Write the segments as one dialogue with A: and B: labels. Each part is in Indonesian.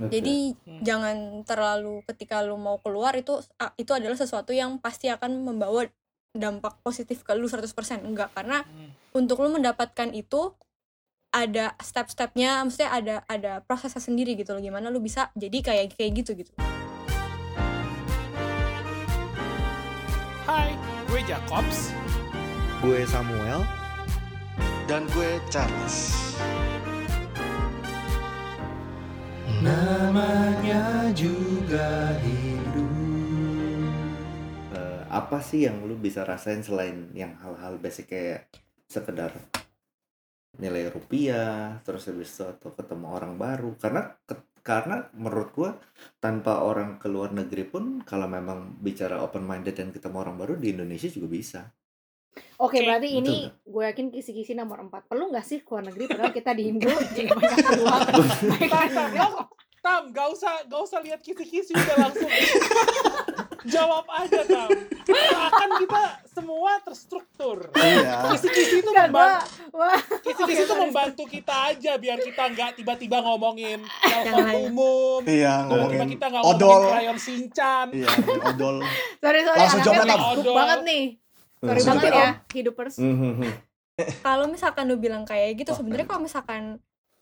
A: Oke.
B: Jadi
C: Hmm.
B: jangan terlalu ketika lu mau keluar itu itu adalah sesuatu yang pasti akan membawa dampak positif ke lu 100% enggak karena
C: Hmm.
B: untuk lu mendapatkan itu ada step-stepnya maksudnya ada ada prosesnya sendiri gitu loh gimana lu bisa jadi kayak kayak gitu gitu
C: Hai, gue Jacobs.
D: Gue Samuel.
E: Dan gue Charles.
D: Namanya juga hidup. Eh, apa sih yang lu bisa rasain selain yang hal-hal basic kayak sekedar nilai rupiah, terus habis itu atau ketemu orang baru? Karena karena menurut gua tanpa orang ke luar negeri pun kalau memang bicara open minded dan ketemu orang baru di Indonesia juga bisa.
F: Oke,
C: Oke,
F: berarti ini
D: betul
F: gue yakin kisi-kisi nomor 4. Perlu nggak sih ke luar negeri padahal kita di Indo jadi banyak peluang.
C: Tam, gak usah, gak usah lihat kisi-kisi udah langsung jawab aja tam. Akan kita semua terstruktur.
E: Iya.
C: Kisi-kisi itu membantu, kisi-kisi itu membantu kita aja biar kita nggak tiba-tiba ngomongin telepon umum.
E: Iya,
C: Tiba-tiba
E: ngomongin
C: kita nggak
E: odol.
C: ngomongin krayon Sinchan.
E: Iya, ngomongin odol.
F: sorry, sorry.
E: Langsung jawab, Tam.
F: Banget nih. Sorry
D: Hmm.
F: banget ya, hidupers.
D: Mhm.
B: kalau misalkan lu bilang kayak gitu
D: Oh,
B: sebenarnya kalau misalkan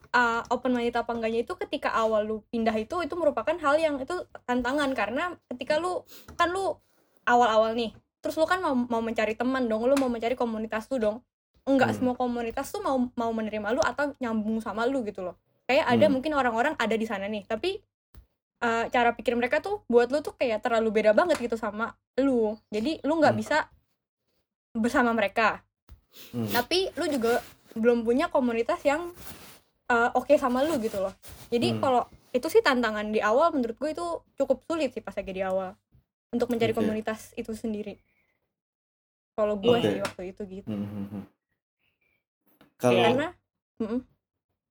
B: uh, open minded apa enggaknya itu ketika awal lu pindah itu itu merupakan hal yang itu tantangan karena ketika lu kan lu awal-awal nih terus lu kan mau mau mencari teman dong lu mau mencari komunitas lu dong enggak
D: Hmm.
B: semua komunitas tuh mau mau menerima lu atau nyambung sama lu gitu loh kayak ada
D: Hmm.
B: mungkin orang-orang ada di sana nih tapi uh, cara pikir mereka tuh buat lu tuh kayak terlalu beda banget gitu sama lu jadi lu nggak
D: Hmm.
B: bisa bersama mereka
D: Hmm.
B: tapi lu juga belum punya komunitas yang uh, oke sama lu gitu loh jadi
D: Hmm.
B: kalau itu sih tantangan di awal menurut gue itu cukup sulit sih pas lagi di awal untuk mencari
D: Oke.
B: komunitas itu sendiri kalau gue
D: Oke.
B: sih waktu itu gitu
D: Mhm. Kalau
B: karena mm-mm.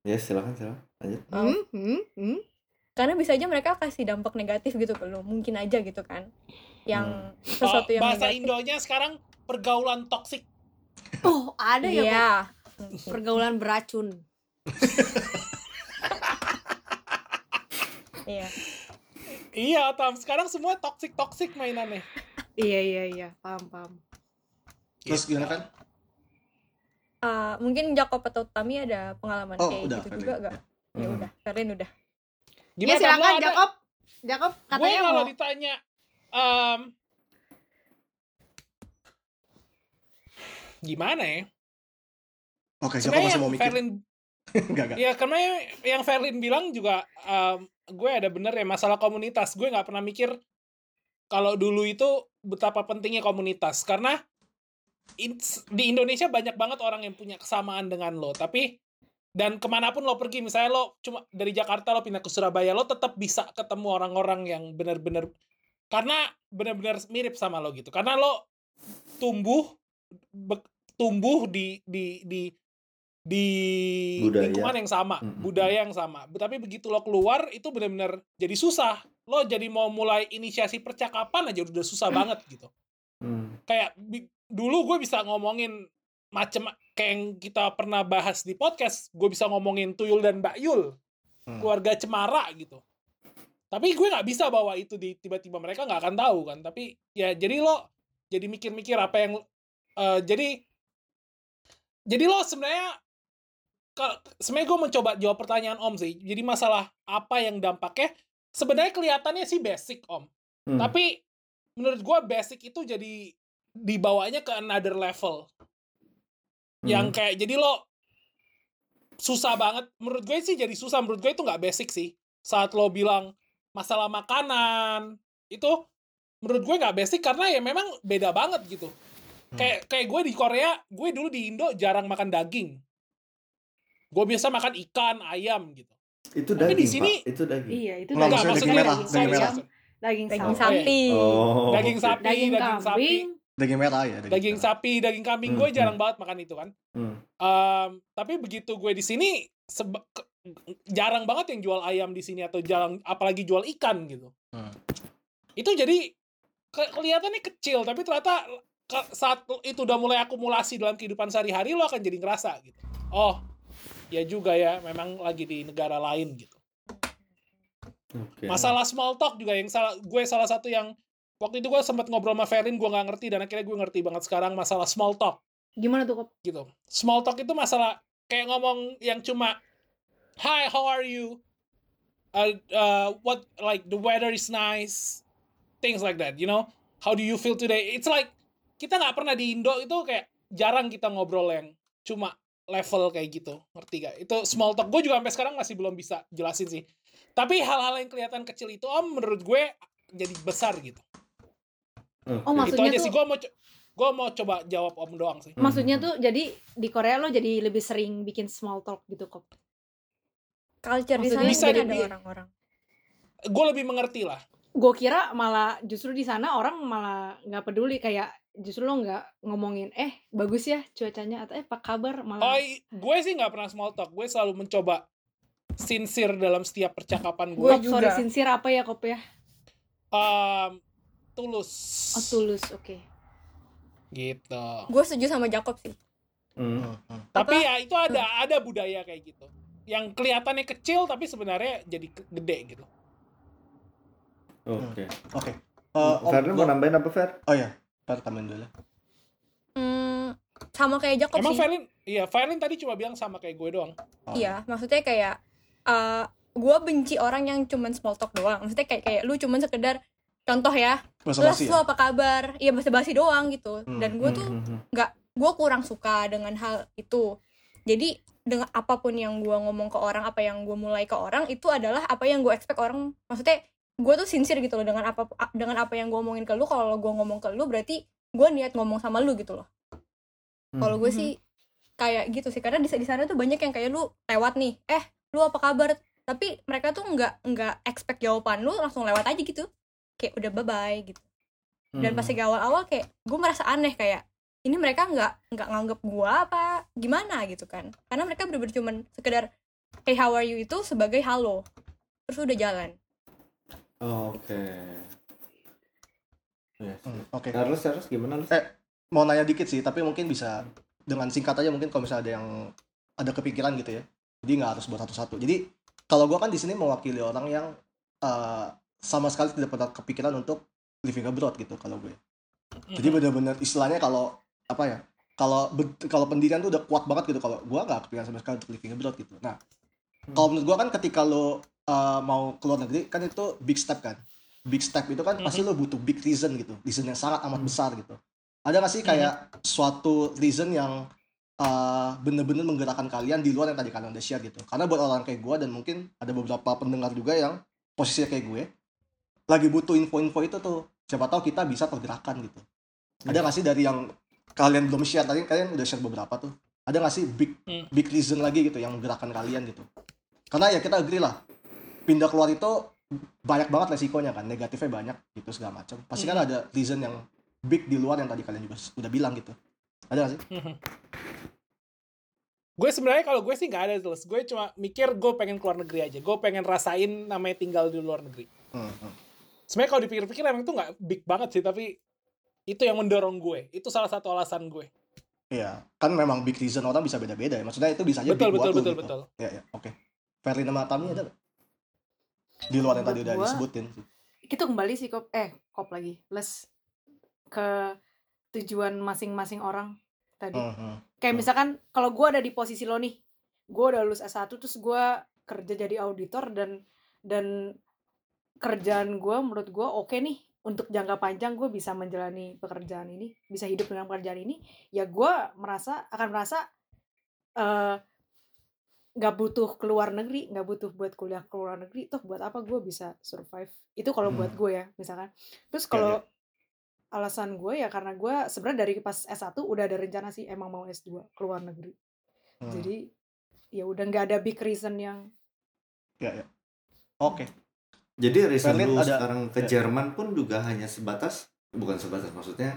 D: ya silakan silakan lanjut.
F: Hmm, hmm, hmm.
B: karena bisa aja mereka kasih dampak negatif gitu ke lu mungkin aja gitu kan yang
D: Hmm.
B: sesuatu
C: Oh,
B: yang
C: bahasa
B: negatif
C: Indonya sekarang pergaulan toksik.
F: Oh, ada ya,
B: iya
F: Kok? pergaulan beracun.
B: iya
C: Iya, Tam. Sekarang semua toksik-toksik mainannya.
F: Iya, iya, iya. Paham, paham.
E: Terus
C: Gitu.
E: gimana kan?
B: Uh, mungkin Jakob atau Tami ada pengalaman
E: Oh,
B: kayak
E: udah,
B: gitu
E: Ferlin.
B: juga gak? ya
D: Hmm.
B: udah Ferlin udah
C: Gimana,
F: ya silakan Jakob. Jakob
C: gue
F: katanya
C: kalau
F: mau
C: ditanya em, gimana ya?
E: Oke, siapa
C: sebenarnya
E: masih mau mikir?
C: Ferlin
E: Enggak, enggak.
C: ya karena yang Ferlin bilang juga em, gue ada bener ya masalah komunitas. Gue nggak pernah mikir kalau dulu itu betapa pentingnya komunitas. Karena di Indonesia banyak banget orang yang punya kesamaan dengan lo. Tapi dan ke mana pun lo pergi misalnya lo cuma dari Jakarta lo pindah ke Surabaya lo tetap bisa ketemu orang-orang yang benar-benar karena benar-benar mirip sama lo gitu. Karena lo tumbuh tumbuh di di di di
D: Budaya.
C: lingkungan yang sama
D: Mm-mm.
C: budaya yang sama tapi begitu lo keluar itu benar-benar jadi susah lo jadi mau mulai inisiasi percakapan aja udah susah banget gitu
D: Hmm.
C: kayak dulu gue bisa ngomongin macem kayak yang kita pernah bahas di podcast gue bisa ngomongin Tuyul dan Mbak Yul
E: Hmm.
C: keluarga Cemara gitu tapi gue nggak bisa bawa itu di tiba-tiba mereka nggak akan tahu kan tapi ya jadi lo jadi mikir-mikir apa yang jadi jadi lo sebenarnya sebenarnya gue mencoba jawab pertanyaan Om sih jadi masalah apa yang dampaknya sebenarnya kelihatannya sih basic Om
D: Hmm.
C: tapi menurut gua basic itu jadi dibawanya ke another level. Yang
D: Hmm.
C: kayak jadi lo susah banget. Menurut gue sih jadi susah. Menurut gue itu nggak basic sih. Saat lo bilang masalah makanan itu menurut gue nggak basic karena ya memang beda banget gitu. Kayak kayak gue di Korea, gue dulu di Indo jarang makan daging. Gue biasa makan ikan, ayam gitu.
D: itu
C: Tapi
D: daging
C: di sini-
D: Pak. itu daging
F: Iya, itu
E: Enggak,
C: Enggak,
E: maksudnya daging
C: maksudnya
E: merah, daging merah.
F: daging
B: daging
F: sapi.
D: oh
C: Daging sapi,
F: Daging
C: daging sapi.
E: Daging merah ya,
C: daging sapi, daging kambing
D: Hmm,
C: gue jarang
D: hmm.
C: banget makan itu kan.
D: Hmm.
C: Em, tapi begitu gue di sini jarang banget yang jual ayam di sini atau jarang apalagi jual ikan gitu.
E: Hmm.
C: Itu jadi ke- kelihatannya kecil tapi ternyata saat itu udah mulai akumulasi dalam kehidupan sehari-hari lo akan jadi ngerasa gitu. Oh, ya juga ya memang lagi di negara lain gitu.
D: Oke.
C: Masalah small talk juga yang salah gue salah satu yang waktu itu gue sempat ngobrol sama Ferin gue nggak ngerti dan akhirnya gue ngerti banget sekarang masalah small talk
F: Gimana tuh kok?
C: gitu. Small talk itu masalah kayak ngomong yang cuma Hi, how are you? Uh, uh, what like the weather is nice, things like that. You know, how do you feel today? It's like kita nggak pernah di Indo itu kayak jarang kita ngobrol yang cuma level kayak gitu, ngerti gak? Itu small talk. Gue juga sampai sekarang masih belum bisa jelasin sih. Tapi hal-hal yang kelihatan kecil itu, om menurut gue jadi besar gitu.
F: Oh,
C: itu
F: Maksudnya
C: aja
F: tuh-
C: sih. Gue mau co- gue mau coba jawab om doang sih.
D: Hmm.
F: Maksudnya tuh jadi di Korea lo jadi lebih sering bikin small talk gitu kok.
B: culture di sana
F: Maksudnya
C: bisa
B: mungkin ada
C: di-
B: orang-orang
C: Gue lebih mengerti lah.
F: Gue kira malah justru di sana orang malah nggak peduli kayak justru lo nggak ngomongin eh bagus ya cuacanya atau eh apa kabar
C: Oh,
F: malah
C: i- gue sih nggak pernah small talk. Gue selalu mencoba sincere dalam setiap percakapan gue.
B: Gue
F: Kop, sorry
B: juga.
F: sincere apa ya kop ya?
C: Um, tulus.
F: Oh tulus, oke.
C: Gitu.
B: gue setuju sama Jacob sih
D: Hmm.
E: Hmm, hmm.
C: Tapi ya itu ada ada budaya kayak gitu. Yang kelihatannya kecil tapi sebenarnya jadi gede gitu.
D: Oke.
E: Oke. Eh, Om,
D: Ferdinand mau
E: gua-
D: nambahin apa Fer?
E: Oh ya, Tambahin dulu.
B: Hmm, sama kayak Jacob
C: Emang
B: sih
C: iya Ferlin tadi cuma bilang sama kayak gue doang.
E: Oh,
B: Iya, maksudnya kayak uh, gue benci orang yang cuman small talk doang. Maksudnya kayak kayak lu cuman sekedar contoh ya,
E: basi
B: lu
E: ya.
B: apa kabar? Iya basa-basi doang gitu.
E: Hmm,
B: Dan gue tuh
D: Hmm, hmm,
B: nggak, gue kurang suka dengan hal itu. Jadi dengan apa pun yang gue ngomong ke orang, apa yang gue mulai ke orang itu adalah apa yang gue expect orang. Maksudnya gue tuh sincere gitu loh dengan apa dengan apa yang gue omongin ke lu. Kalau gue ngomong ke lu berarti gue niat ngomong sama lu gitu loh.
D: hmm.
B: Kalau gue
F: Mhm.
B: sih kayak gitu sih karena di di sana tuh banyak yang kayak lu lewat nih, eh lu apa kabar? Tapi mereka tuh nggak nggak expect jawaban lu langsung lewat aja gitu, kayak udah bye bye gitu. Dan pas
D: Hmm.
B: lagi awal-awal kayak gue merasa aneh kayak ini mereka nggak nggak nganggep gue apa gimana gitu kan? Karena mereka bener-bener cuman sekedar hey how are you itu sebagai halo, terus udah jalan.
D: Oke. Yes.
E: Hmm, Oke.
D: Harus harus gimana lu?
E: Eh, mau nanya dikit sih, tapi mungkin bisa dengan singkat aja mungkin kalau misalnya ada yang ada kepikiran gitu ya. Jadi nggak harus buat satu-satu. Jadi kalau gua kan di sini mewakili orang yang eh, sama sekali tidak pernah kepikiran untuk living abroad gitu kalau gue. Jadi benar-benar istilahnya kalau apa ya? Kalau kalau pendidikan tuh udah kuat banget gitu kalau gua nggak kepikiran sama sekali untuk living abroad gitu. Nah, kalau menurut gua kan ketika lo eh, mau keluar negeri kan itu big step kan. Big step itu kan pasti lo butuh big reason gitu. Reason yang sangat amat besar gitu. Ada nggak sih kayak suatu reason yang eh, bener-bener menggerakkan kalian di luar yang tadi kalian udah share gitu. Karena buat orang kayak gua dan mungkin ada beberapa pendengar juga yang posisinya kayak gue lagi butuh info-info itu tuh. Siapa tahu kita bisa pergerakan gitu. Ada nggak sih dari yang kalian belum share tadi kalian udah share beberapa tuh. Ada nggak sih big
C: Hmm.
E: big reason lagi gitu yang menggerakkan kalian gitu. Karena ya kita agree lah. Pindah keluar itu banyak banget resikonya kan, negatifnya banyak gitu segala macam. Pasti kan ada reason yang big di luar yang tadi kalian juga udah bilang gitu. Ada nggak sih?
C: gue sebenarnya kalau gue sih nggak ada terus. Gue cuma mikir gue pengen keluar negeri aja. Gue pengen rasain namanya tinggal di luar negeri.
E: Hmm, hmm.
C: Sebenarnya kalau dipikir-pikir emang itu nggak big banget sih, tapi itu yang mendorong gue. Itu salah satu alasan gue.
E: Iya, kan memang big reason orang bisa beda-beda ya. Maksudnya itu bisa aja
C: Betul,
E: big buat
C: betul,
E: lu
C: betul,
E: gitu.
C: betul.
E: Iya, iya, oke. Ferlin sama Tami ada nggak? Di luar yang tadi udah
F: gua-
E: disebutin.
F: Itu kembali sih kop eh kop lagi. Les ke tujuan masing-masing orang tadi.
E: Hmm, hmm.
F: Kayak
E: Hmm.
F: misalkan kalau gue ada di posisi lo nih, gue udah lulus S1 terus gue kerja jadi auditor dan dan kerjaan gue menurut gue oke nih untuk jangka panjang gue bisa menjalani pekerjaan ini, bisa hidup dengan pekerjaan ini, ya gue merasa akan merasa eh nggak butuh keluar negeri, nggak butuh buat kuliah keluar negeri, toh buat apa gue bisa survive? Itu kalau buat
E: Hmm.
F: gue ya, misalkan. Terus
E: Ya,
F: kalau alasan gue ya karena gue sebenarnya dari pas S1 udah ada rencana sih emang mau S2 keluar negeri.
E: Hmm.
F: Jadi ya udah nggak ada big reason yang
E: Ya, ya. Oke.
D: Jadi reason
E: Berlin
D: lu
E: ada-
D: sekarang ke
E: ya.
D: Jerman pun juga hanya sebatas bukan sebatas maksudnya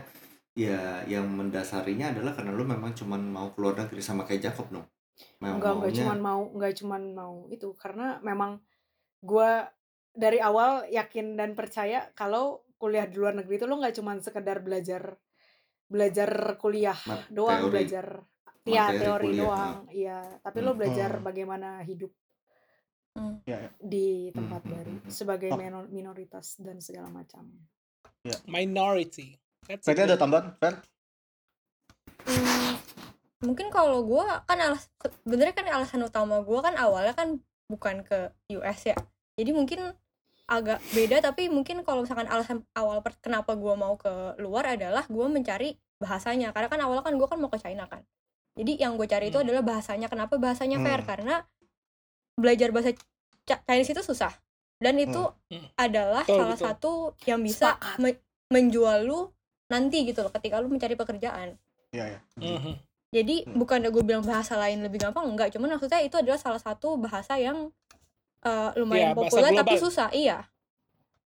D: ya yang mendasarinya adalah karena lu memang cuman mau keluar negeri sama kayak Jacob dong. Mau
F: nggak nggak cuman mau nggak cuman mau itu karena memang gue dari awal yakin dan percaya kalau kuliah di luar negeri itu lo nggak cuman sekedar belajar belajar kuliah
D: mat-
F: doang
D: teori.
F: belajar ya teori
D: kuliah,
F: doang iya tapi lo
D: Hmm.
F: belajar
E: Hmm.
F: bagaimana hidup
B: Hmm.
E: ya, ya.
F: di tempat
D: Hmm, hmm,
F: baru
D: hmm, hmm.
F: sebagai
E: Oh.
F: minor- minoritas dan segala macam.
C: Minority. That's
E: ada tambahan, Fer?
B: Hmm, mungkin kalau gue kan alas sebenarnya kan alasan utama gue kan awalnya kan bukan ke US ya jadi mungkin agak beda tapi mungkin kalau misalkan alasan awal per- kenapa gue mau ke luar adalah gue mencari bahasanya karena kan awalnya kan gue kan mau ke China kan jadi yang gue cari itu
C: Hmm.
B: adalah bahasanya kenapa bahasanya fair
E: Hmm.
B: karena belajar bahasa Chinese itu susah dan itu
C: Hmm.
B: adalah
C: Betul,
B: salah
C: betul.
B: satu yang bisa me- menjual lu nanti gitu loh ketika lu mencari pekerjaan
E: Iya, ya.
C: Mhm.
B: Jadi
E: Hmm.
B: bukan gue bilang bahasa lain lebih gampang enggak, cuman maksudnya itu adalah salah satu bahasa yang eh, lumayan
C: Iya, bahasa
B: populer tapi susah, iya.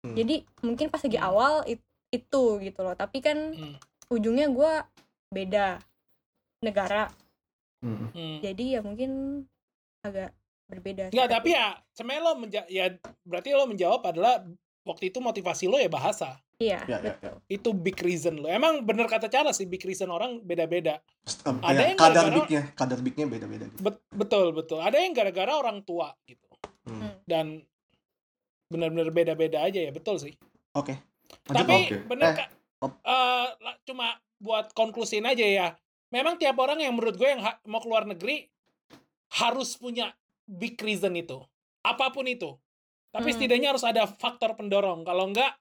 E: Hmm.
B: Jadi mungkin pas lagi
C: Hmm.
B: awal it- itu gitu loh, tapi kan
C: Hmm.
B: ujungnya gue beda negara,
D: Hmm.
C: Hmm.
B: jadi ya mungkin agak berbeda.
C: Nggak, tapi ya sebenarnya lo menja- ya berarti lo menjawab adalah waktu itu motivasi lo ya bahasa.
B: Iya,
E: Ya, ya, ya.
C: Itu big reason lo. Emang bener kata Cara sih big reason orang beda-beda.
E: Um,
C: Ada
E: ya,
C: yang
E: kadar
C: gara-gara-
E: bignya, kadar bignya beda-beda gitu.
C: Bet- betul, betul. Ada yang gara-gara orang tua gitu.
E: Hmm.
B: Hmm.
C: Dan bener-bener beda-beda aja ya, betul sih.
E: Oke. Lanjut,
C: Tapi
E: Om.
D: Oke.
C: bener
E: Eh,
C: eh, la- cuma buat konklusin aja ya. Memang tiap orang yang menurut gue yang ha- mau keluar negeri harus punya big reason itu. Apa pun itu. Tapi
B: Hmm.
C: setidaknya harus ada faktor pendorong. Kalau enggak,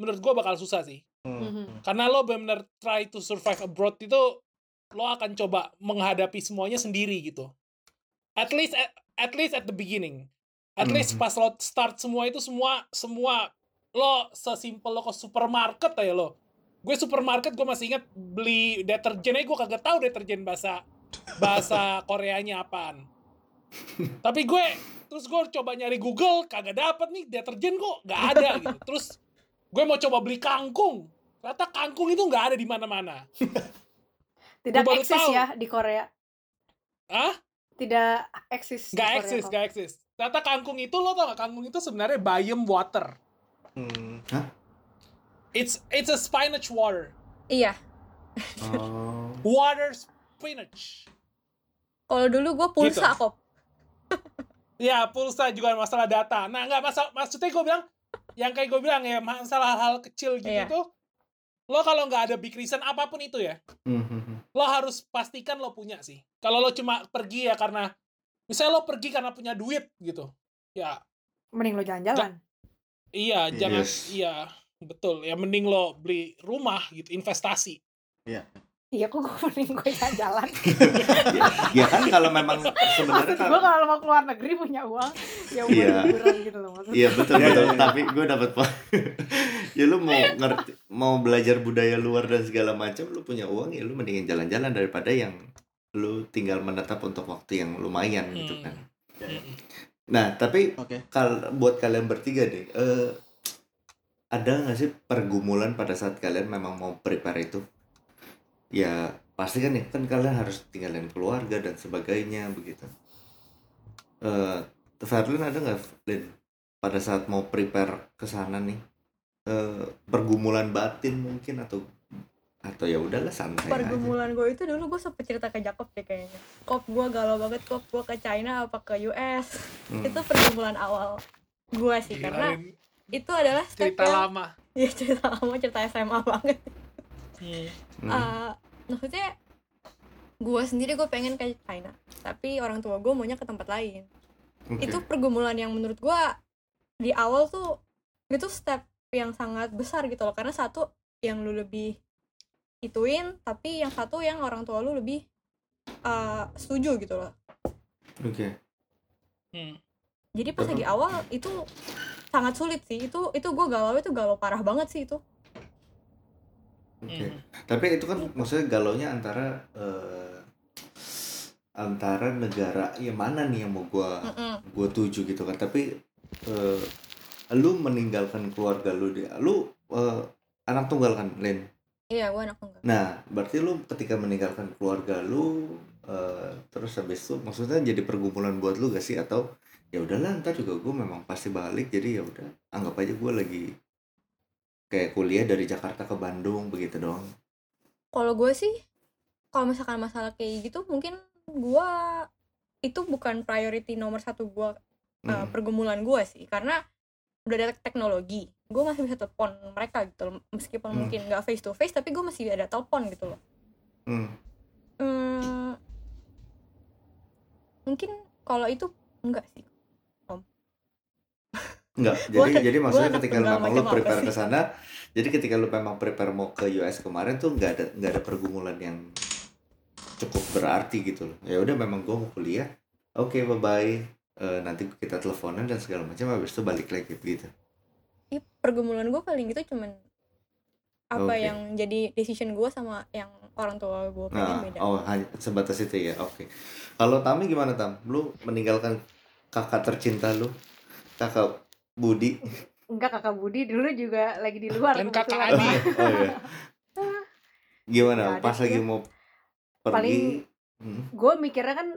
C: menurut gue bakal susah sih.
E: Hmm.
F: Mhm.
C: Karena lo bener try to survive abroad itu, lo akan coba menghadapi semuanya sendiri gitu. At least at, at least at the beginning. At least
D: Mhm.
C: pas lo start semua itu semua semua lo sesimpel lo ke supermarket aja lo. Gue supermarket gue masih ingat beli deterjen aja gue kagak tahu deterjen bahasa bahasa Koreanya apaan. Tapi gue terus gue coba nyari Google kagak dapet nih deterjen kok nggak ada gitu. Terus gue mau coba beli kangkung. Ternyata kangkung itu nggak ada di mana-mana.
F: Tidak eksis
C: tahu.
F: ya di Korea.
C: Ah?
F: Tidak eksis. di
C: Nggak
F: Korea
C: eksis, nggak eksis. Ternyata kangkung itu lo tau gak? Kangkung itu sebenarnya bayam water.
E: Hmm.
C: It's it's a spinach water.
B: Iya.
D: Oh.
C: Water spinach.
B: Kalau dulu gue pulsa
C: Gitu.
B: kok.
C: Ya, pulsa juga masalah data. Nah, nggak masalah. Maksudnya gue bilang, yang kayak gue bilang ya, masalah hal kecil gitu
B: Iya.
C: tuh, lo kalau nggak ada big reason apa pun itu ya,
D: Mhm.
C: lo harus pastikan lo punya sih. Kalau lo cuma pergi ya karena, misalnya lo pergi karena punya duit gitu, ya
F: Mending lo jalan-jalan.
C: iya jangan
D: Yes.
C: iya betul ya mending lo beli rumah gitu investasi.
F: Iya kok gue mending gue jalan-jalan.
D: ya kan kalau memang sebenarnya kalau
F: gue kalau mau keluar negeri punya uang, ya udah
D: Iya.
F: liburan gitu loh maksudnya.
D: Iya betul
E: Iya,
D: betul.
E: iya, iya.
D: Tapi gue dapat poin. ya lu mau ngerti, mau belajar budaya luar dan segala macam, lu punya uang ya lu mendingin jalan-jalan daripada yang lu tinggal menetap untuk waktu yang lumayan gitu
C: Hmm.
D: kan.
C: Mm-mm.
D: Nah tapi
E: Oke.
D: kal buat kalian bertiga deh, eh, ada nggak sih pergumulan pada saat kalian memang mau prepare itu? Ya pasti kan ya kan kalian harus tinggalin keluarga dan sebagainya begitu. Eh, Verlin ada nggak Lin pada saat mau prepare ke sana nih eh, pergumulan batin mungkin atau atau ya udahlah santai aja.
B: Pergumulan gue itu dulu gue sempet cerita ke Jacob deh kayaknya. Kop gue galau banget kop gue ke China apa ke US.
D: Hmm.
B: Itu pergumulan awal gue sih karena
C: Gila, Lin.
B: itu adalah step
C: cerita
B: yang
C: lama.
B: ya cerita lama cerita SMA banget
C: Hmm.
D: Hmm.
B: Eh, maksudnya gue sendiri gue pengen ke China tapi orang tua gue maunya ke tempat lain
D: Oke.
B: itu pergumulan yang menurut gue di awal tuh itu step yang sangat besar gitu loh karena satu yang lu lebih ituin tapi yang satu yang orang tua lu lebih eh, setuju gitu loh
D: Oke.
C: Hmm.
B: jadi pas lagi awal itu sangat sulit sih itu itu gue galau itu galau parah banget sih itu
D: Oke.
C: Hmm.
D: Tapi itu kan maksudnya galaunya antara eh, antara negara yang mana nih yang mau gua
B: Mm-mm.
D: gua tuju gitu kan. Tapi eh, lu meninggalkan keluarga lu dia. Lu eh, anak tunggal kan, Len.
B: iya gue anak tunggal
D: Nah, berarti lu ketika meninggalkan keluarga lu eh, terus habis itu maksudnya jadi pergumulan buat lu gak sih atau ya udahlah ntar juga gue memang pasti balik jadi ya udah anggap aja gue lagi kayak kuliah dari Jakarta ke Bandung begitu doang.
B: kalau gue sih kalau misalkan masalah kayak gitu mungkin gue itu bukan priority nomor satu gue uh,
D: Hmm.
B: pergumulan gue sih karena udah ada teknologi gue masih bisa telepon mereka gitu loh meskipun
D: Hmm.
B: mungkin nggak face to face tapi gue masih ada telepon gitu loh
D: Hmm.
B: Hmm, mungkin kalau itu enggak sih
D: Enggak,
B: Gua-
D: jadi jadi
B: gua
D: maksudnya
B: anak
D: ketika lu memang lu prepare ke sana, jadi ketika lu memang prepare mau ke US kemarin tuh nggak ada nggak ada pergumulan yang cukup berarti gitu loh. Ya udah memang gua mau kuliah. Oke, bye bye. nanti kita teleponan dan segala macam habis itu balik lagi gitu.
B: Ih, pergumulan gue paling gitu cuman apa
D: Oke.
B: yang jadi decision gue sama yang orang tua gue pengen
D: Nah,
B: beda
D: oh hanya sebatas itu ya. Oke. Kalau Tami gimana Tam? Lu meninggalkan kakak tercinta lu, kakak Budi.
F: Enggak kakak Budi dulu juga lagi di luar
C: Dan kakak. Adi.
D: oh iya. Gimana?
F: Ada
D: Pas lagi
F: ya.
D: mau pergi?
F: Paling-
D: Hmm.
F: gue mikirnya kan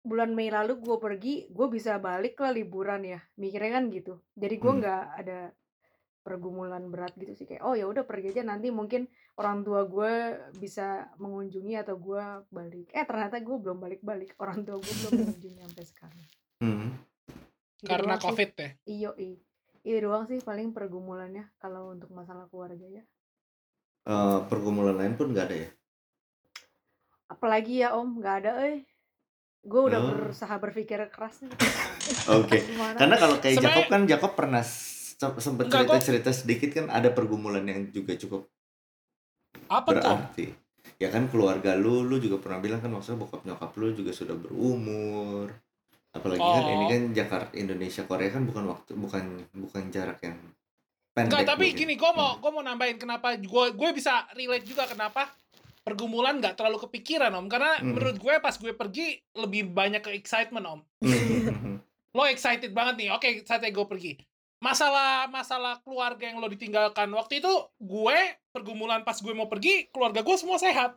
F: bulan Mei lalu gue pergi gue bisa balik lah liburan ya mikirnya kan gitu jadi gue
D: Hmm.
F: nggak ada pergumulan berat gitu sih kayak oh ya udah pergi aja nanti mungkin orang tua gue bisa mengunjungi atau gue balik eh ternyata gue belum balik balik orang tua gue belum mengunjungi sampai sekarang
D: Hmm.
C: Karena
F: doang sih.
C: covid ya
F: iyo i iya doang sih paling pergumulannya kalau untuk masalah keluarga ya
D: Eh, pergumulan lain pun nggak ada ya?
F: apalagi ya om nggak ada eh gue udah
D: Oh.
F: berusaha berpikir keras nih
D: Oke.
F: Gimana?
D: Karena kalau kayak
C: Sebenarnya-
D: Jacob kan Jacob pernah sempet
C: Enggak, kok.
D: cerita-cerita sedikit kan ada pergumulan yang juga cukup
C: apa tuh
D: berarti. Ya kan keluarga lu, lu juga pernah bilang kan maksudnya bokap nyokap lu juga sudah berumur. Apalagi kan
C: Oh.
D: ini kan Jakarta Indonesia Korea kan bukan waktu bukan bukan jarak yang pendek.
C: Enggak, tapi
D: mungkin.
C: gini, gue mau
D: Hmm.
C: gue mau nambahin kenapa gue gue bisa relate juga kenapa pergumulan nggak terlalu kepikiran om karena
D: Hmm.
C: menurut gue pas gue pergi lebih banyak ke excitement om
D: Hmm.
C: lo excited banget nih oke saatnya gue pergi masalah masalah keluarga yang lo ditinggalkan waktu itu gue pergumulan pas gue mau pergi keluarga gue semua sehat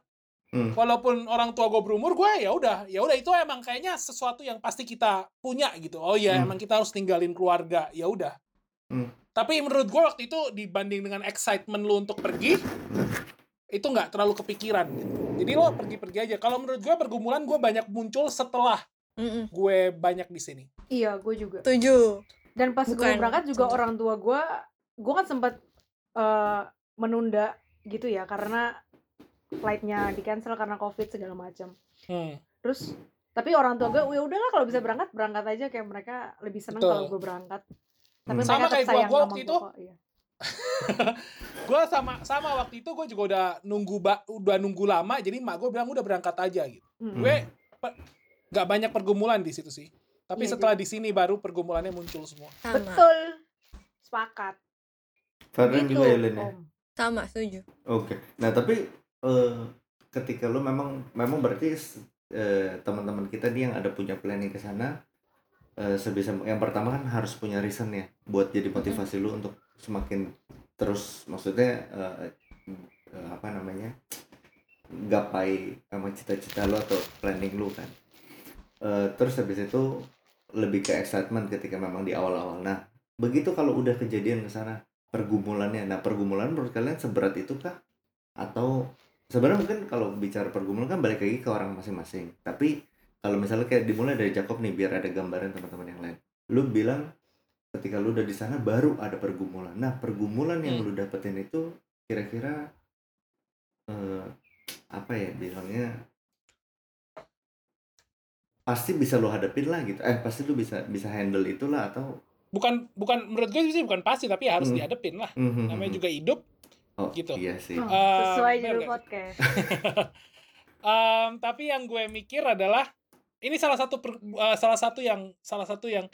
D: Hmm.
C: walaupun orang tua gue berumur gue ya udah ya udah itu emang kayaknya sesuatu yang pasti kita punya gitu oh ya
D: Hmm.
C: emang kita harus tinggalin keluarga ya udah
D: Hmm.
C: tapi menurut gue waktu itu dibanding dengan excitement lo untuk pergi itu nggak terlalu kepikiran gitu jadi lo pergi-pergi aja kalau menurut gue pergumulan gue banyak muncul setelah
B: Mm-mm.
C: gue banyak di sini
F: iya gue juga
B: Setuju.
F: dan pas gue
B: Bukan.
F: berangkat juga
B: Setuju.
F: orang tua gue gue kan sempat eh, menunda gitu ya karena flightnya di cancel karena covid segala macam
C: Hmm.
F: terus tapi orang tua gue ya udahlah kalau bisa berangkat berangkat aja kayak mereka lebih seneng kalau gue berangkat tapi
D: Hmm.
C: Sama kayak gua,
F: sayang
C: gua
F: sama
C: waktu
F: gua
C: itu.
F: kok, iya.
C: gue sama sama waktu itu gue juga udah nunggu ba, udah nunggu lama jadi mak gue bilang udah berangkat aja gitu
F: Mm.
C: gue nggak banyak pergumulan di situ sih tapi
F: Iya
C: setelah di sini baru pergumulannya muncul semua
B: Sama.
F: betul sepakat
D: Ferdinand
F: Gitu,
D: juga ya Lin ya?
F: om
B: Sama, setuju.
D: Oke. Nah, tapi eh, ketika lu memang memang berarti eh, teman-teman kita nih yang ada punya planning ke sana eh, sebisa yang pertama kan harus punya reason ya buat jadi motivasi lu untuk semakin terus maksudnya eh, eh, apa namanya? gapai sama cita-cita lu atau planning lu kan. Eh, terus habis itu lebih ke excitement ketika memang di awal-awal. Nah, begitu kalau udah kejadian ke sana pergumulannya. Nah, pergumulan menurut kalian seberat itu kah? Atau sebenarnya mungkin kalau bicara pergumulan kan balik lagi ke orang masing-masing. Tapi kalau misalnya kayak dimulai dari Jacob nih biar ada gambaran teman-teman yang lain. Lu bilang ketika lu udah di sana baru ada pergumulan. Nah, pergumulan yang
C: Hmm.
D: lu dapetin itu kira-kira eh, apa ya bilangnya pasti bisa lu hadapin lah gitu. Eh, pasti lu bisa bisa handle itulah atau
C: bukan bukan menurut gue sih bukan pasti tapi harus
D: Hmm.
C: dihadepin lah
D: Mhm,
C: namanya
D: mhm.
C: juga hidup
D: oh,
C: gitu.
D: Iya sih.
F: Oh,
C: Eh,
F: sesuai judul podcast
C: Em, tapi yang gue mikir adalah ini salah satu per- eh, salah satu yang salah satu yang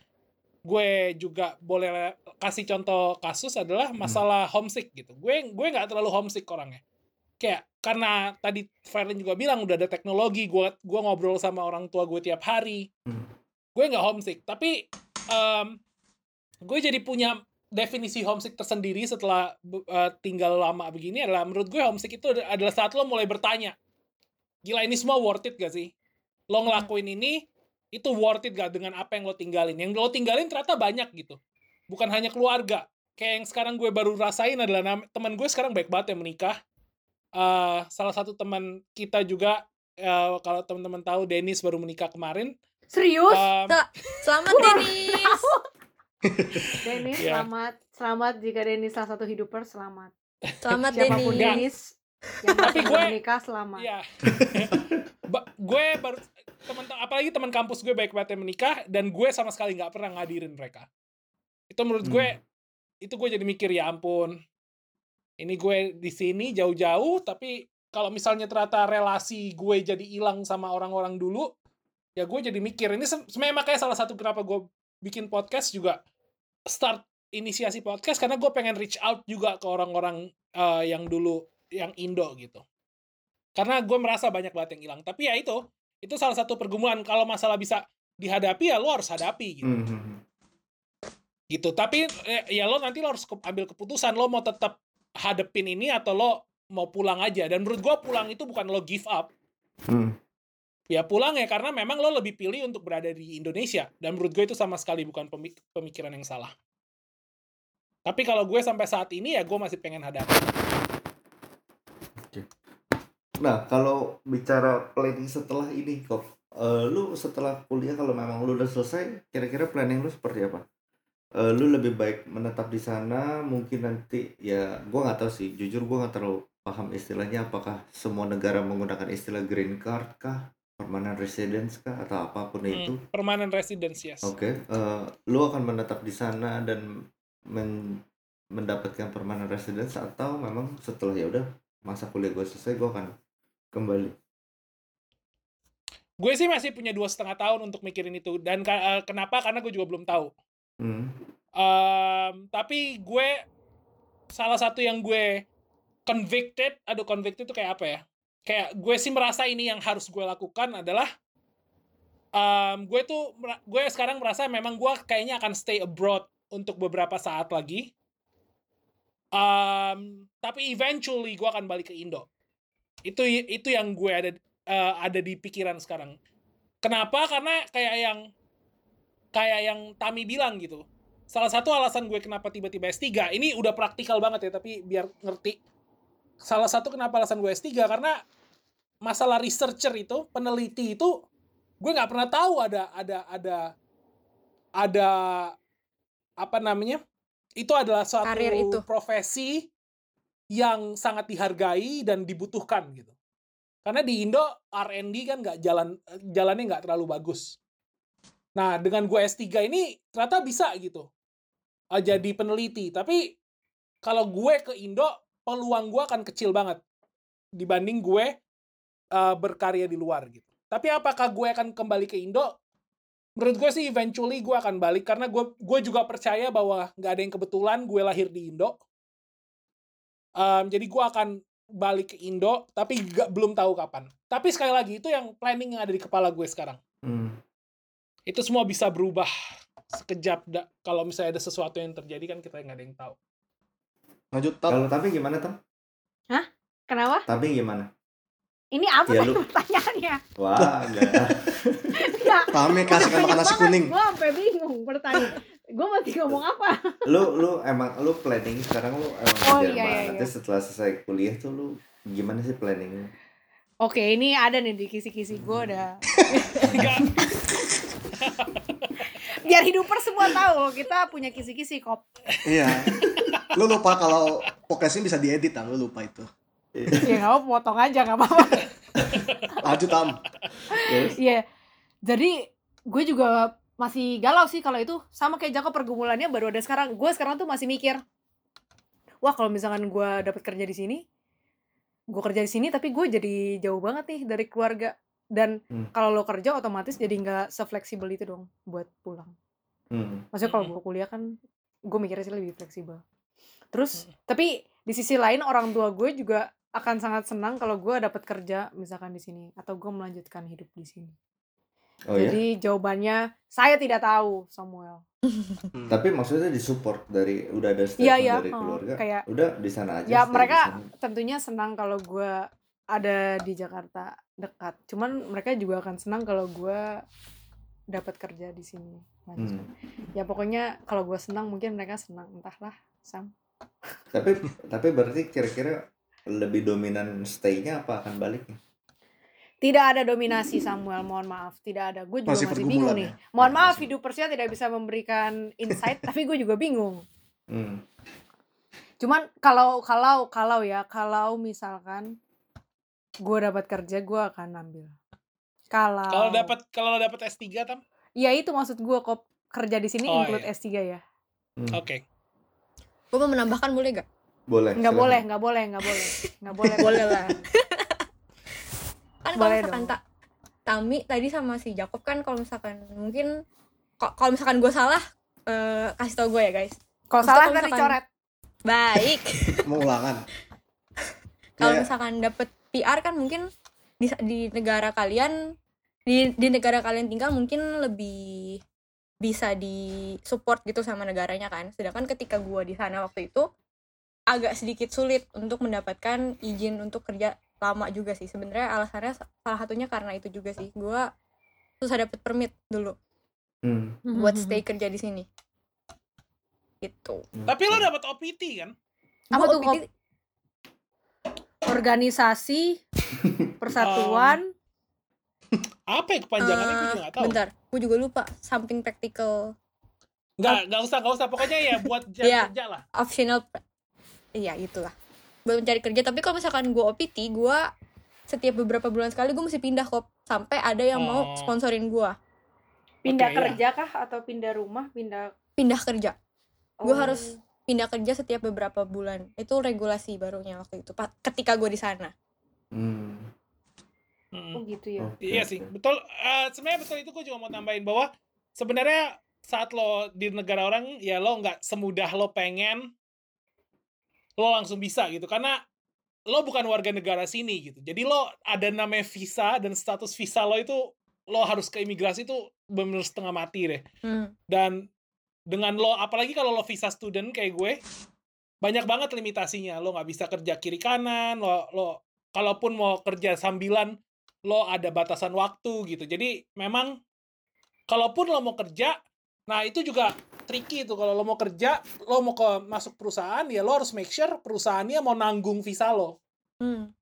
C: gue juga boleh kasih contoh kasus adalah masalah homesick gitu. Gue gue nggak terlalu homesick orangnya. Kayak karena tadi Ferlin juga bilang udah ada teknologi, gue gue ngobrol sama orang tua gue tiap hari.
D: Hmm.
C: Gue nggak homesick, tapi em, gue jadi punya definisi homesick tersendiri setelah eh, tinggal lama begini adalah menurut gue homesick itu ad- adalah saat lo mulai bertanya gila ini semua worth it gak sih? Lo ngelakuin ini, itu worth it gak dengan apa yang lo tinggalin? Yang lo tinggalin ternyata banyak gitu. Bukan hanya keluarga. Kayak yang sekarang gue baru rasain adalah teman gue sekarang baik banget yang menikah. Eh, salah satu teman kita juga, eh, kalau teman-teman tahu, Dennis baru menikah kemarin.
F: Serius?
C: Um,
B: Selamat Denis.
F: Dennis,
C: Iya.
F: selamat. Selamat jika Dennis salah satu hiduper, selamat.
B: Selamat
F: Siapa pun
B: Denis.
F: Dennis yang
C: Tapi gue-
F: menikah, selamat.
C: Iya. Ba- gue baru teman apalagi teman kampus gue baik banget yang menikah dan gue sama sekali nggak pernah ngadirin mereka. Itu menurut gue itu gue jadi mikir ya ampun. Ini gue di sini jauh-jauh tapi kalau misalnya ternyata relasi gue jadi hilang sama orang-orang dulu ya gue jadi mikir ini se- sebenarnya makanya salah satu kenapa gue bikin podcast juga start inisiasi podcast karena gue pengen reach out juga ke orang-orang eh, yang dulu yang Indo gitu. Karena gue merasa banyak banget yang hilang. Tapi ya itu itu salah satu pergumulan. Kalau masalah bisa dihadapi ya lo harus hadapi gitu.
D: Hmm.
C: gitu. Tapi eh, ya lo nanti lo harus ke- ambil keputusan lo mau tetap hadepin ini atau lo mau pulang aja. Dan menurut gue pulang itu bukan lo give up.
D: Hmm.
C: Ya pulang ya karena memang lo lebih pilih untuk berada di Indonesia. Dan menurut gue itu sama sekali bukan pemik- pemikiran yang salah. Tapi kalau gue sampai saat ini ya gue masih pengen hadapi.
D: Nah, kalau bicara planning setelah ini kok, eh, lu setelah kuliah kalau memang lu udah selesai, kira-kira planning lu seperti apa? Eh, lu lebih baik menetap di sana, mungkin nanti ya gua nggak tahu sih, jujur gua nggak terlalu paham istilahnya apakah semua negara menggunakan istilah green card kah, permanent residence kah atau apa pun
C: Hmm,
D: itu.
C: permanent residence yes
D: Oke, eh, lu akan menetap di sana dan men- mendapatkan permanent residence atau memang setelah ya udah masa kuliah gue selesai gue akan kembali.
C: gue sih masih punya dua setengah tahun untuk mikirin itu dan eh, kenapa karena gue juga belum tahu
D: Hmm.
C: Em, tapi gue salah satu yang gue convicted aduh convicted itu kayak apa ya kayak gue sih merasa ini yang harus gue lakukan adalah em, gue tuh gue sekarang merasa memang gue kayaknya akan stay abroad untuk beberapa saat lagi. Em, tapi eventually gue akan balik ke Indo. Itu itu yang gue ada eh, ada di pikiran sekarang. Kenapa? Karena kayak yang kayak yang Tami bilang gitu. Salah satu alasan gue kenapa tiba-tiba S3 ini udah praktikal banget ya tapi biar ngerti salah satu kenapa alasan gue S3 karena masalah researcher itu peneliti itu gue nggak pernah tahu ada ada ada ada apa namanya itu adalah suatu
B: Karir itu.
C: profesi yang sangat dihargai dan dibutuhkan gitu karena di Indo R&D kan nggak jalan jalannya nggak terlalu bagus Nah, dengan gue S3 ini ternyata bisa gitu. Ah, jadi peneliti. Tapi kalau gue ke Indo, peluang gue akan kecil banget dibanding gue eh, berkarya di luar gitu. Tapi apakah gue akan kembali ke Indo? Menurut gue sih eventually gue akan balik karena gue gue juga percaya bahwa nggak ada yang kebetulan gue lahir di Indo. Em, jadi gue akan balik ke Indo, tapi nggak belum tahu kapan. Tapi sekali lagi itu yang planning yang ada di kepala gue sekarang
D: Hmm.
C: itu semua bisa berubah sekejap da- kalau misalnya ada sesuatu yang terjadi kan kita nggak ada yang tahu
E: Lanjut, Tom.
D: Kalau tapi gimana Tom?
F: Kenapa?
D: Tapi gimana?
F: Ini apa
D: Ya,
F: tadi
D: lu-
F: pertanyaannya?
D: Wah, enggak.
F: Enggak.
E: Kami kasih makan nasi kuning.
F: Gue sampai bingung pertanyaan. Gue mesti ngomong apa?
D: lu lu emang lu planning sekarang lu emang
F: Oh, iya, iya,
D: Nanti
F: iya.
D: setelah selesai kuliah tuh lu gimana sih planningnya?
F: Oke, ini ada nih di kisi-kisi gue udah. Biar hiduper semua tahu kita punya kisi-kisi kop.
E: Iya. Lu lupa kalau podcastnya bisa diedit. Lu lupa itu.
F: Ya nggak apa potong aja nggak apa-apa.
E: Lanjut, Tam.
F: Iya. Jadi gue juga masih galau sih kalau itu sama kayak Jakob pergumulannya baru ada sekarang. Gue sekarang tuh masih mikir, wah kalau misalkan gue dapet kerja di sini, gue kerja di sini tapi gue jadi jauh banget nih dari keluarga. Dan
D: Hmm.
F: kalau lo kerja otomatis jadi nggak sefleksibel itu dong buat pulang.
D: Hmm.
F: Maksudnya kalau
C: Mm-mm.
F: gue kuliah kan gue mikirnya sih lebih fleksibel. Terus tapi di sisi lain orang tua gue juga akan sangat senang kalau gue dapat kerja misalkan di sini atau gue melanjutkan hidup di sini.
D: Oh ya.
F: Jadi jawabannya saya tidak tahu Samuel.
E: Hmm.
D: Tapi maksudnya disupport dari udah ada statement
F: Iya, iya,
D: dari
F: oh,
D: keluarga.
F: kayak-
D: udah di sana aja.
F: Ya mereka tentunya senang kalau gue ada di Jakarta dekat. Cuman mereka juga akan senang kalau gue dapat kerja di sini.
D: Hmm.
F: Ya pokoknya kalau gue senang mungkin mereka senang entahlah Sam.
D: Tapi tapi berarti kira-kira lebih dominan stay-nya apa akan baliknya?
F: Tidak ada dominasi Samuel, mohon maaf. Tidak ada. Gue juga
E: Masih
F: masih, bingung
E: ya?
F: nih. Mohon maaf,
D: Masih.
F: hidup Persia tidak bisa memberikan insight, tapi gue juga bingung.
D: Hmm.
F: Cuman kalau kalau kalau ya, kalau misalkan gue dapat kerja, gue akan ambil. Kalau
C: Kalau dapat kalau dapat S3 tam,
F: ya itu maksud gue kok kerja di sini
C: Oh,
F: include
C: iya.
F: S3 ya.
D: Hmm.
C: oke.
B: gue mau menambahkan boleh gak
D: Boleh.
F: Nggak boleh, nggak boleh, nggak boleh. Nggak boleh.
B: boleh lah kan kalau
F: Boleh
B: misalkan tak Tami tadi sama si Jacob kan kalau misalkan mungkin kalau misalkan gue salah eh, kasih tau gue ya guys
F: Kalau salah kan
B: misalkan-
F: dicoret.
B: baik
E: mau ulangan
B: kalau
E: Kayak-
B: misalkan dapet PR kan mungkin di, di negara kalian di, di negara kalian tinggal mungkin lebih bisa di support gitu sama negaranya kan. Sedangkan ketika gua di sana waktu itu agak sedikit sulit untuk mendapatkan izin untuk kerja lama juga sih. Sebenarnya alasannya sa- salah satunya karena itu juga sih. Gua susah dapet permit dulu
D: Hmm.
B: buat stay kerja di sini. Gitu.
C: Tapi lo dapat OPT kan?
F: Apa tuh,
B: OPT
F: Organisasi Persatuan
C: Apa ya kepanjangannya gue
B: eh,
C: juga gak tahu.
B: bentar gue juga lupa something practical
C: Nggak, nggak usah, nggak usah. Pokoknya ya buat jam
B: Iya.
C: kerja lah.
B: optional iya itulah buat mencari kerja tapi kalau misalkan gue OPT gue setiap beberapa bulan sekali gue mesti pindah kok sampai ada yang mau
C: Oh.
B: sponsorin gue
F: pindah
C: Oke, iya.
F: kerja kah atau pindah rumah, pindah
B: pindah kerja Gua
F: Oh.
B: harus- pindah kerja setiap beberapa bulan itu regulasi barunya waktu itu ketika gue di sana
D: Hmm.
C: Mm.
F: Oh gitu ya.
D: Oke,
C: Iya sih, betul. Eh, sebenarnya betul itu gue juga mau tambahin bahwa sebenarnya saat lo di negara orang ya lo nggak semudah lo pengen lo langsung bisa gitu karena lo bukan warga negara sini gitu. Jadi lo ada namanya visa dan status visa lo itu lo harus ke imigrasi itu benar setengah mati deh.
B: Hmm.
C: Dan dengan lo apalagi kalau lo visa student kayak gue banyak banget limitasinya. Lo nggak bisa kerja kiri kanan, lo lo kalaupun mau kerja sambilan lo ada batasan waktu gitu. Jadi memang kalaupun lo mau kerja, nah itu juga tricky tuh kalau lo mau kerja, lo mau ke masuk perusahaan ya lo harus make sure perusahaannya mau nanggung visa lo
B: Hmm.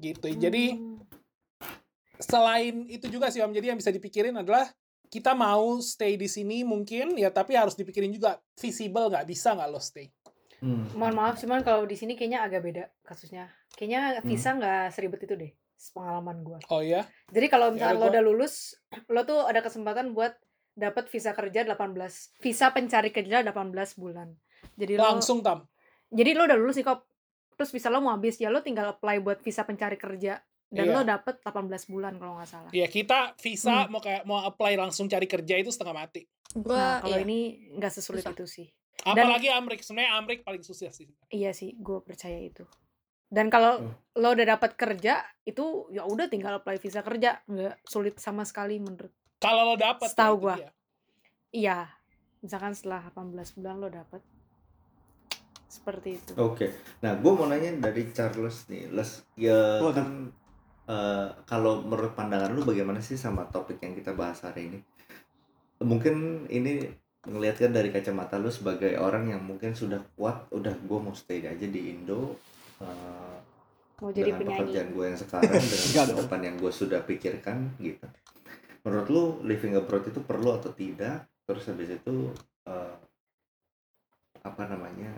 C: gitu. Jadi
F: Hmm.
C: selain itu juga sih Om, jadi yang bisa dipikirin adalah kita mau stay di sini mungkin ya tapi harus dipikirin juga visible nggak bisa nggak lo stay.
D: Hmm.
F: Mohon maaf, cuman kalau di sini kayaknya agak beda kasusnya. Kayaknya
D: Hmm.
F: visa nggak seribet itu deh, pengalaman gua.
C: Oh ya?
F: Jadi kalau
C: Ya
F: misalnya lo
C: gua-
F: udah lulus, lo tuh ada kesempatan buat dapat visa kerja 18 visa pencari kerja 18 bulan. Jadi lo
C: Langsung tam.
F: jadi lo udah lulus nih kok. Terus visa lo mau habis ya lo tinggal apply buat visa pencari kerja dan
C: Iya.
F: lo dapet 18 bulan kalau nggak salah.
C: Ya kita visa
B: Hmm.
C: mau kayak mau apply langsung cari kerja itu setengah mati.
B: gue
F: Nah, kalau
B: iya.
F: ini nggak sesulit
B: Susah.
F: itu sih.
C: Apalagi Amrik sebenarnya Amrik paling susah sih.
F: Iya sih, gue percaya itu. Dan kalau
D: Hmm.
F: lo udah dapat kerja, itu ya udah tinggal apply visa kerja, nggak sulit sama sekali menurut.
C: Kalau lo dapet
F: Setahu
C: ya,
F: gua.
C: dia.
F: Iya, misalkan setelah 18 bulan lo dapat seperti itu.
D: Oke, nah gue mau nanya dari Charles nih, Les, ya
E: Waduh.
D: kan eh, kalau menurut pandangan lu bagaimana sih sama topik yang kita bahas hari ini? Mungkin ini ngelihatkan dari kacamata lu sebagai orang yang mungkin sudah kuat, udah gue mau stay aja di Indo eh,
F: Mau jadi
D: dengan
F: penyanyi.
D: pekerjaan gue yang sekarang dengan masa depan yang gue sudah pikirkan gitu. Menurut lu living abroad itu perlu atau tidak? Terus habis itu eh, apa namanya?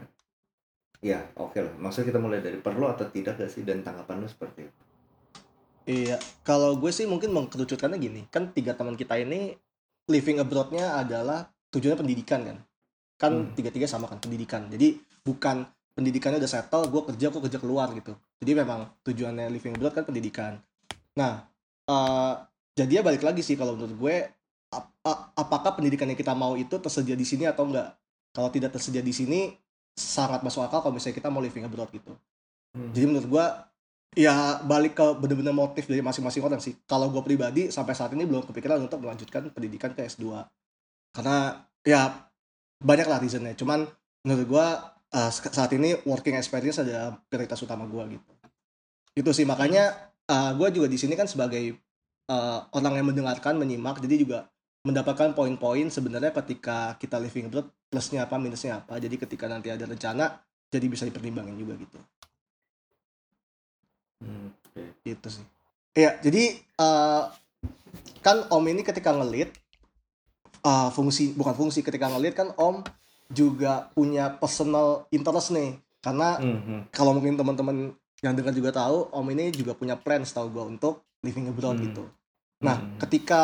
D: Ya oke lah. Maksudnya kita mulai dari perlu atau tidak gak sih? Dan tanggapan lu seperti itu?
E: Iya, kalau gue sih mungkin mengkerucutkannya gini, kan tiga teman kita ini living abroad-nya adalah tujuannya pendidikan kan, kan
D: Hmm.
E: tiga-tiga sama kan pendidikan. Jadi bukan pendidikannya udah settle, gue kerja, gue kerja keluar gitu. Jadi memang tujuannya living abroad kan pendidikan. Nah, eh jadinya balik lagi sih kalau menurut gue, ap- apakah pendidikan yang kita mau itu tersedia di sini atau enggak? Kalau tidak tersedia di sini, sangat masuk akal kalau misalnya kita mau living abroad gitu.
D: Hmm.
E: Jadi menurut gua ya balik ke bener-bener motif dari masing-masing orang sih. Kalau gua pribadi sampai saat ini belum kepikiran untuk melanjutkan pendidikan ke S2. Karena ya banyak lah reasonnya. Cuman menurut eh, sek- saat ini working experience adalah prioritas utama gua gitu. Itu sih makanya eh, gua juga di sini kan sebagai eh, orang yang mendengarkan, menyimak, jadi juga mendapatkan poin-poin sebenarnya ketika kita living abroad plusnya apa minusnya apa jadi ketika nanti ada rencana jadi bisa dipertimbangin juga gitu
D: Hmm, oke.
E: itu sih Iya, jadi eh, kan Om ini ketika ngelit eh, fungsi bukan fungsi ketika ngelit kan Om juga punya personal interest nih. Karena
D: Mhm.
E: kalau mungkin teman-teman yang dengar juga tahu, Om ini juga punya plan setahu gua untuk living abroad
D: Hmm.
E: gitu. Nah,
D: Mhm.
E: ketika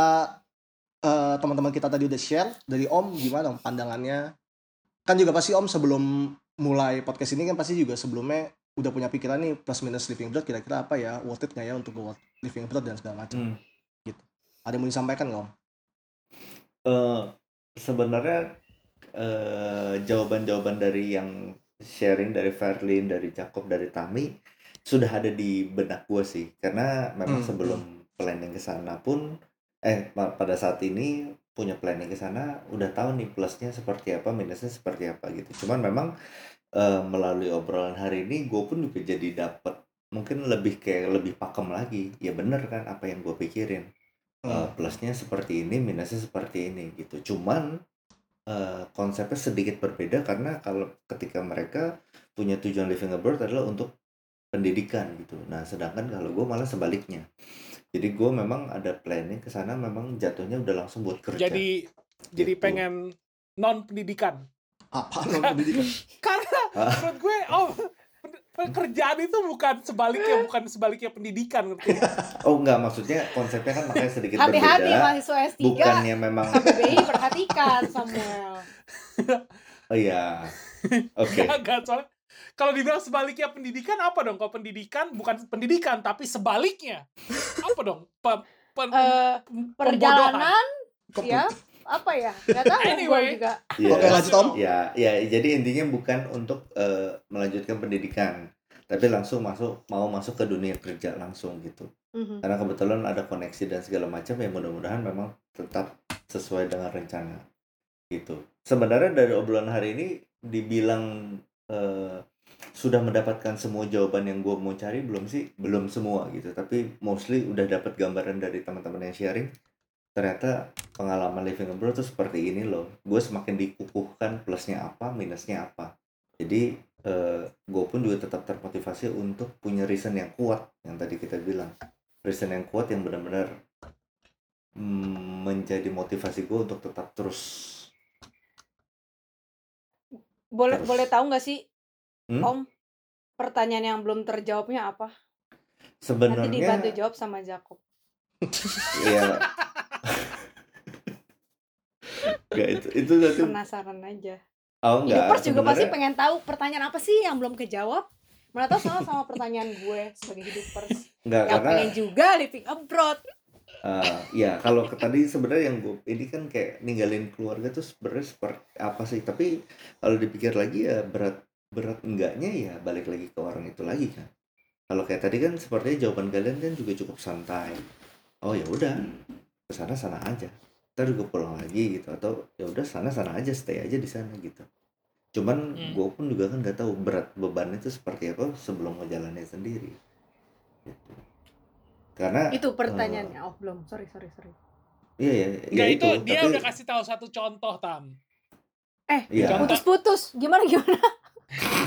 E: eh, teman-teman kita tadi udah share dari Om gimana Om pandangannya? Kan juga pasti Om sebelum mulai podcast ini kan pasti juga sebelumnya udah punya pikiran nih plus minus living abroad kira-kira apa ya worth it nggak ya untuk go living abroad dan segala macam.
D: Hmm.
E: Ada yang mau disampaikan nggak Om?
D: Eh, sebenarnya eh, jawaban-jawaban dari yang sharing dari Verlin, dari Jacob, dari Tami sudah ada di benak gue sih. Karena memang
E: Hmm,
D: sebelum planning ke sana pun eh pa- pada saat ini punya planning ke sana udah tahu nih plusnya seperti apa, minusnya seperti apa gitu. Cuman memang eh, melalui obrolan hari ini gue pun juga jadi dapat mungkin lebih kayak lebih pakem lagi. Ya bener kan apa yang gue pikirin. Uh, plusnya seperti ini, minusnya seperti ini gitu. Cuman uh, konsepnya sedikit berbeda karena kalau ketika mereka punya tujuan living abroad adalah untuk pendidikan gitu. Nah, sedangkan kalau gue malah sebaliknya. Jadi gue memang ada planning ke sana memang jatuhnya udah langsung buat kerja.
C: Jadi jadi
D: Gitu.
C: pengen non pendidikan.
E: Apa Om pendidikan?
C: Menurut gue oh pekerjaan itu bukan sebaliknya bukan sebaliknya pendidikan ngerti nggak?
D: Oh enggak, maksudnya konsepnya kan makanya sedikit
F: Hati-hati
D: berbeda.
F: mahasiswa S3
D: Bukannya memang
F: KBBI perhatikan Samuel.
D: oh iya. Oke.
C: Enggak, soalnya kalau dibilang sebaliknya pendidikan apa dong? Kalau pendidikan bukan pendidikan tapi sebaliknya. Apa dong? Pe- pe-
F: Eh,
C: pembodohan.
F: perjalanan
E: Kok
F: ya apa ya nggak tahu
C: Anyway.
F: juga
D: Iya.
E: Oke, lanjut, Om.
D: Ya, ya jadi intinya bukan untuk eh, melanjutkan pendidikan, tapi langsung masuk mau masuk ke dunia kerja langsung gitu.
F: Mhm.
D: Karena kebetulan ada koneksi dan segala macam ya mudah-mudahan memang tetap sesuai dengan rencana gitu. Sebenarnya dari obrolan hari ini dibilang eh, sudah mendapatkan semua jawaban yang gue mau cari belum sih? Belum semua gitu, tapi mostly udah dapat gambaran dari teman-teman yang sharing. Ternyata pengalaman living abroad tuh seperti ini loh. Gue semakin dikukuhkan plusnya apa, minusnya apa. Jadi eh, gue pun juga tetap termotivasi untuk punya reason yang kuat yang tadi kita bilang reason yang kuat yang benar-benar mm, menjadi motivasi gue untuk tetap terus
F: boleh
D: Terus.
F: boleh tahu nggak sih
D: Hmm?
F: om pertanyaan yang belum terjawabnya apa nanti
D: sebenarnya
F: dibantu jawab sama Jacob
D: ya Gak, itu itu nanti
F: penasaran aja.
D: Oh enggak
F: juga pasti pengen tahu pertanyaan apa sih yang belum kejawab. Mana tahu sama sama pertanyaan gue sebagai hidupers
D: enggak
F: yang
D: karena
F: pengen juga living abroad.
D: Eh, ya kalau tadi sebenarnya yang gue ini kan kayak ninggalin keluarga tuh sebenarnya seperti apa sih? Tapi kalau dipikir lagi ya berat berat enggaknya ya balik lagi ke orang itu lagi kan. Kalau kayak tadi kan sepertinya jawaban kalian kan juga cukup santai. Oh ya udah ke sana sana aja ntar juga pulang lagi gitu atau ya udah sana sana aja stay aja di sana gitu cuman
C: Hmm.
D: gue pun juga kan nggak tahu berat bebannya itu seperti apa sebelum ngejalanin sendiri gitu. karena
F: itu pertanyaannya oh belum sorry sorry sorry
D: iya ya, ya
C: Enggak itu, dia
D: tapi-
C: udah kasih tahu satu contoh tam.
F: eh
D: Iya.
C: Contoh.
F: putus-putus gimana gimana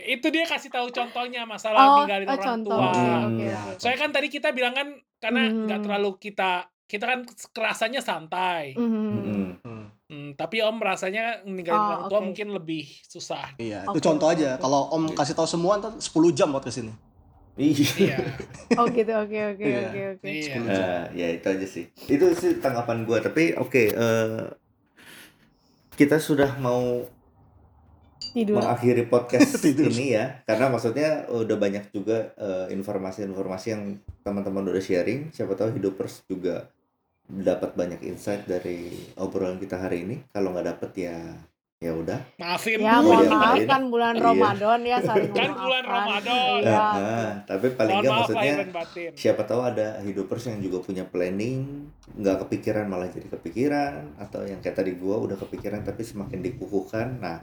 C: Itu dia kasih tahu contohnya masalah
F: oh,
C: ninggalin
F: oh
C: orang
F: contoh
C: tua.
D: Hmm.
F: oke oke.
C: Soalnya kan tadi kita bilang kan karena
F: Hmm.
C: nggak terlalu kita kita kan kerasanya santai.
F: Mhm.
D: Mm-mm.
E: Hmm.
C: Hmm, tapi Om merasanya ninggalin
F: Oh,
C: orang tua
F: oke.
C: mungkin lebih susah.
E: Iya,
F: Oke,
E: itu contoh aja. Kalau Om kasih tahu semua ntar 10 jam buat ke sini.
D: Iya.
C: Iya.
F: oh gitu oke oke
E: Iya.
F: oke oke
C: Iya.
D: Eh, ya itu aja sih. Itu sih tanggapan gue. Tapi oke, eh, kita sudah mau
F: tidur
D: mengakhiri podcast
E: Tidur.
D: ini ya, karena maksudnya udah banyak juga eh, informasi-informasi yang teman-teman udah sharing. Siapa tahu hidupers juga dapat banyak insight dari obrolan kita hari ini. Kalau nggak dapet ya ya udah.
C: Maafin.
F: ya
D: Oh,
F: mohon
D: iya,
F: maaf
D: iya.
F: kan bulan
D: Iya.
F: Ramadan ya saling
C: Kan bulan Ramadan.
F: iya
D: Nah, nah, tapi paling nggak maksudnya siapa tahu ada hidupers yang juga punya planning nggak kepikiran malah jadi kepikiran atau yang kayak tadi gua udah kepikiran tapi semakin dikukuhkan nah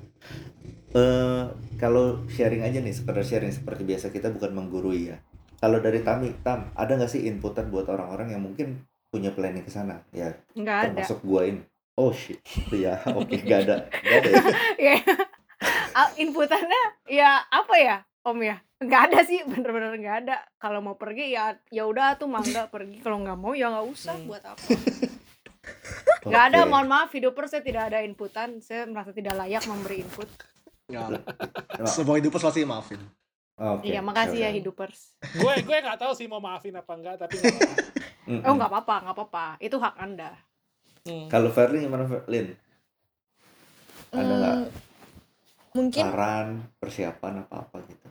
D: eh kalau sharing aja nih sekedar sharing seperti biasa kita bukan menggurui ya kalau dari Tami Tam ada nggak sih inputan buat orang-orang yang mungkin punya planning ke sana. Ya
F: nggak ada.
D: termasuk gua ini. Oh shit. Ya oke nggak ada. Nggak ada ya?
F: Ya Ah, inputannya ya apa ya om ya? Nggak ada sih bener-bener nggak ada. Kalau mau pergi ya ya udah tuh mangga pergi. Kalau nggak mau ya nggak usah
C: Hmm.
F: buat apa. Nggak ada
D: Oke.
F: mohon maaf hidup saya tidak ada inputan. Saya merasa tidak layak memberi input.
E: Nggak. Semua hidupers pasti maafin.
D: Oke,
F: iya makasih ya
D: silakan.
F: hidupers
C: gue gue nggak tahu sih mau maafin apa enggak tapi.
D: Mm-mm.
F: oh nggak apa-apa nggak apa-apa itu hak anda
C: Hmm.
D: Kalau Verlin gimana Verlin? Ada nggak
B: Hmm, mungkin
D: saran, persiapan apa-apa gitu?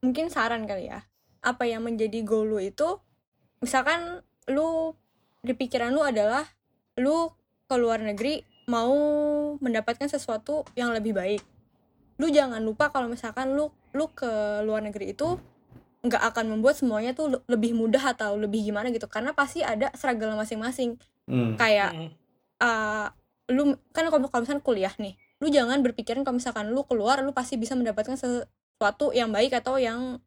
B: mungkin saran kali ya apa yang menjadi goal lu itu misalkan lu di pikiran lu adalah lu ke luar negeri mau mendapatkan sesuatu yang lebih baik lu jangan lupa kalau misalkan lu lu ke luar negeri itu nggak akan membuat semuanya tuh le- lebih mudah atau lebih gimana gitu karena pasti ada struggle masing-masing
D: Hmm.
B: kayak
C: Hmm.
B: uh, lu kan kalau kalau misalkan kuliah nih lu jangan berpikiran kalau misalkan lu keluar lu pasti bisa mendapatkan sesuatu yang baik atau yang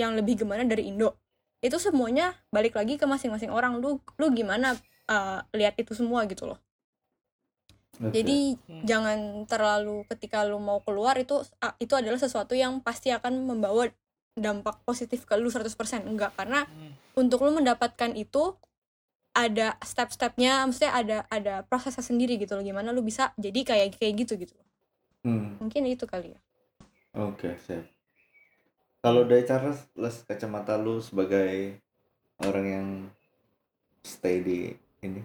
B: yang lebih gimana dari Indo itu semuanya balik lagi ke masing-masing orang lu lu gimana uh, lihat itu semua gitu loh
D: Oke.
B: jadi
C: Hmm.
B: jangan terlalu ketika lu mau keluar itu itu adalah sesuatu yang pasti akan membawa dampak positif ke lu 100% enggak karena
C: Hmm.
B: untuk lu mendapatkan itu ada step-stepnya maksudnya ada ada prosesnya sendiri gitu loh gimana lu bisa jadi kayak kayak gitu gitu
D: Hmm.
B: mungkin itu kali ya
D: Oke, siap. Kalau dari Charles, les kacamata lu sebagai orang yang stay di ini.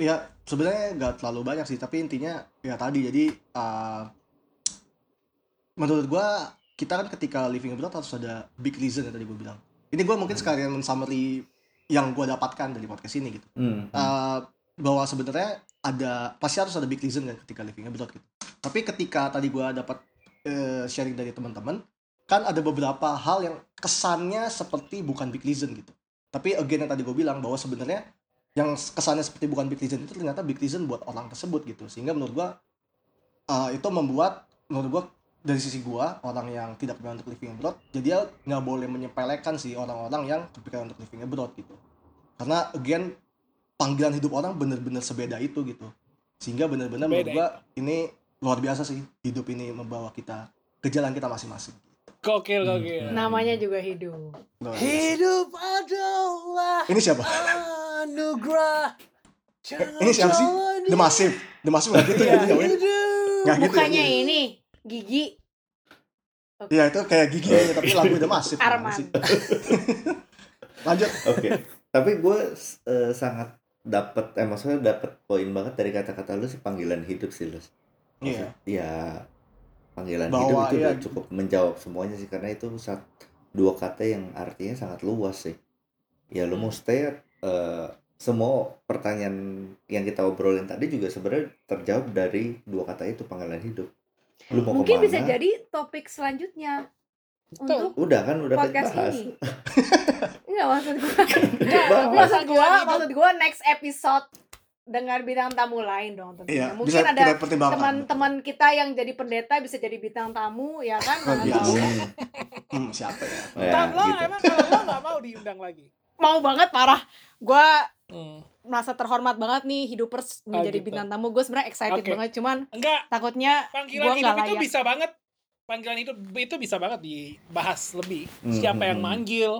E: Ya sebenarnya nggak terlalu banyak sih, tapi intinya ya tadi jadi uh, menurut gua kita kan ketika living abroad harus ada big reason yang tadi gue bilang. Ini gue mungkin sekalian summary yang gue dapatkan dari podcast ini gitu.
D: Hmm.
E: Uh, bahwa sebenarnya ada pasti harus ada big reason kan ketika living abroad gitu. Tapi ketika tadi gua dapat eh, sharing dari teman-teman, kan ada beberapa hal yang kesannya seperti bukan big reason gitu. Tapi again yang tadi gue bilang bahwa sebenarnya yang kesannya seperti bukan big reason itu ternyata big reason buat orang tersebut gitu. Sehingga menurut gua uh, itu membuat menurut gua dari sisi gua orang yang tidak kepikiran untuk living abroad, jadi dia nggak boleh menyepelekan sih orang-orang yang kepikiran untuk living abroad gitu. Karena again panggilan hidup orang bener-bener sebeda itu gitu. Sehingga bener-bener menurut gua ini luar biasa sih hidup ini membawa kita ke jalan kita masing-masing.
C: Gokil,
D: Hmm.
C: gokil.
F: namanya juga hidup.
E: Luar biasa.
C: Hidup adalah
E: ini siapa?
C: anugerah.
E: Eh, ini siapa sih? The Massive. The Massive gitu
C: Iya,
E: ya nggak gitu ya?
F: Mukanya ini gigi
E: Iya itu kayak gigi aja, tapi lagu Massive gimana
F: Arman
E: lanjut
D: Oke. Tapi gue eh, sangat dapat, eh maksudnya dapat poin banget dari kata-kata lu sih panggilan hidup sih lu.
E: iya
D: Ya panggilan
E: Bahwa,
D: hidup itu
E: iya.
D: udah cukup menjawab semuanya sih karena itu sat, dua kata yang artinya sangat luas sih. Ya lu mau stay eh, semua pertanyaan yang kita obrolin tadi juga sebenarnya terjawab dari dua kata itu panggilan hidup. Lu mau
F: mungkin
D: ke mana?
F: bisa jadi topik selanjutnya untuk
D: Udah kan udah
F: podcast
D: bahas.
F: ini Enggak maksud gue
D: Bahas.
F: maksud gue maksud gue next episode dengan bintang tamu lain dong tentunya
E: iya
F: mungkin
E: bisa
F: ada teman-teman kita yang jadi pendeta bisa jadi bintang tamu ya kan
E: biasa.
F: tahu.
D: Hmm,
E: siapa ya
D: ya,
C: lo
D: gitu.
C: emang kalau lo nggak mau diundang lagi?
F: mau banget parah gue
C: Hmm.
F: merasa terhormat banget nih hidupers menjadi
C: gitu.
F: bintang tamu gue sebenarnya excited
C: Oke.
F: banget cuman
C: Enggak,
F: takutnya
C: panggilan hidup itu bisa banget. Panggilan hidup itu bisa banget dibahas lebih.
D: Hmm,
C: Siapa
D: hmm,
C: yang
D: hmm.
C: manggil?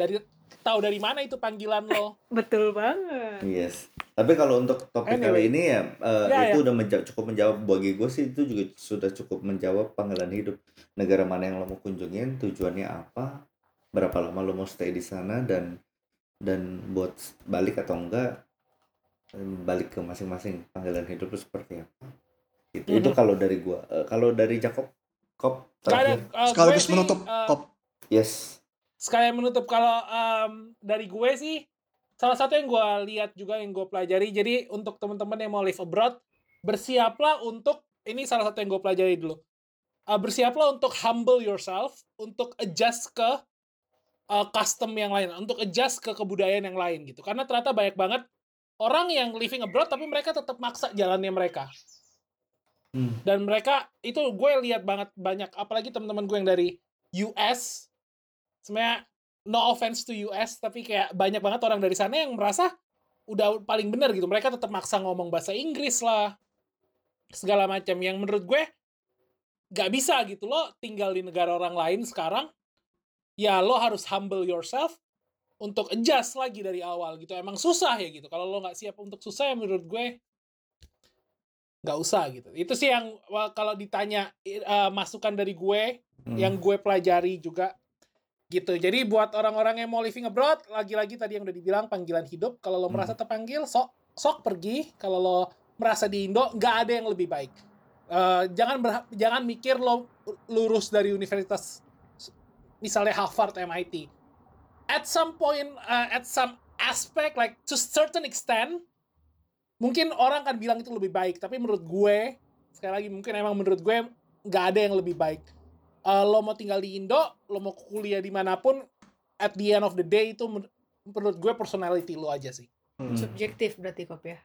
C: Dari tahu dari mana itu panggilan lo?
F: betul banget
D: Yes. Tapi kalau untuk topik
C: Anyway.
D: kali ini ya, eh,
C: Ya,
D: itu udah menja- cukup menjawab bagi gue sih itu juga sudah cukup menjawab panggilan hidup. Negara mana yang lo mau kunjungin, tujuannya apa, berapa lama lo mau stay di sana dan dan buat balik atau enggak balik ke masing-masing panggilan hidup lo seperti apa. Itu itu
C: Mhm.
D: kalau dari gua. Eh, kalau dari Jacob, Kop terakhir.
C: eh,
E: sekaligus
C: sih,
E: menutup
C: eh,
E: kop
D: Yes.
C: sekalian menutup kalau em, dari gue sih salah satu yang gue lihat juga yang gue pelajari jadi untuk teman-teman yang mau live abroad bersiaplah untuk ini salah satu yang gue pelajari dulu Uh, bersiaplah untuk humble yourself untuk adjust ke uh, custom yang lain untuk adjust ke kebudayaan yang lain gitu. Karena ternyata banyak banget orang yang living abroad tapi mereka tetap maksa jalannya mereka.
D: Hmm.
C: dan mereka itu gue lihat banget banyak apalagi teman-teman gue yang dari US sebenarnya no offense to US tapi kayak banyak banget orang dari sana yang merasa udah paling benar gitu. Mereka tetap maksa ngomong bahasa Inggris lah segala macam. Yang menurut gue gak bisa gitu lo tinggal di negara orang lain sekarang ya lo harus humble yourself untuk adjust lagi dari awal gitu. Emang susah ya gitu. Kalau lo nggak siap untuk susah ya menurut gue nggak usah gitu. Itu sih yang kalau ditanya eh, masukan dari gue
D: Hmm.
C: yang gue pelajari juga gitu. Jadi buat orang-orang yang mau living abroad lagi-lagi tadi yang udah dibilang panggilan hidup. Kalau lo
D: Hmm.
C: merasa terpanggil sok sok pergi. Kalau lo merasa di Indo nggak ada yang lebih baik. Eh, jangan berha- jangan mikir lo lurus dari universitas misalnya Harvard MIT at some point uh, at some aspect like to certain extent mungkin orang kan bilang itu lebih baik. Tapi menurut gue sekali lagi mungkin emang menurut gue nggak ada yang lebih baik. Eh, lo mau tinggal di Indo lo mau kuliah di mana pun at the end of the day itu men- menurut gue personality lo aja sih.
E: Hmm.
F: subjektif berarti kop ya?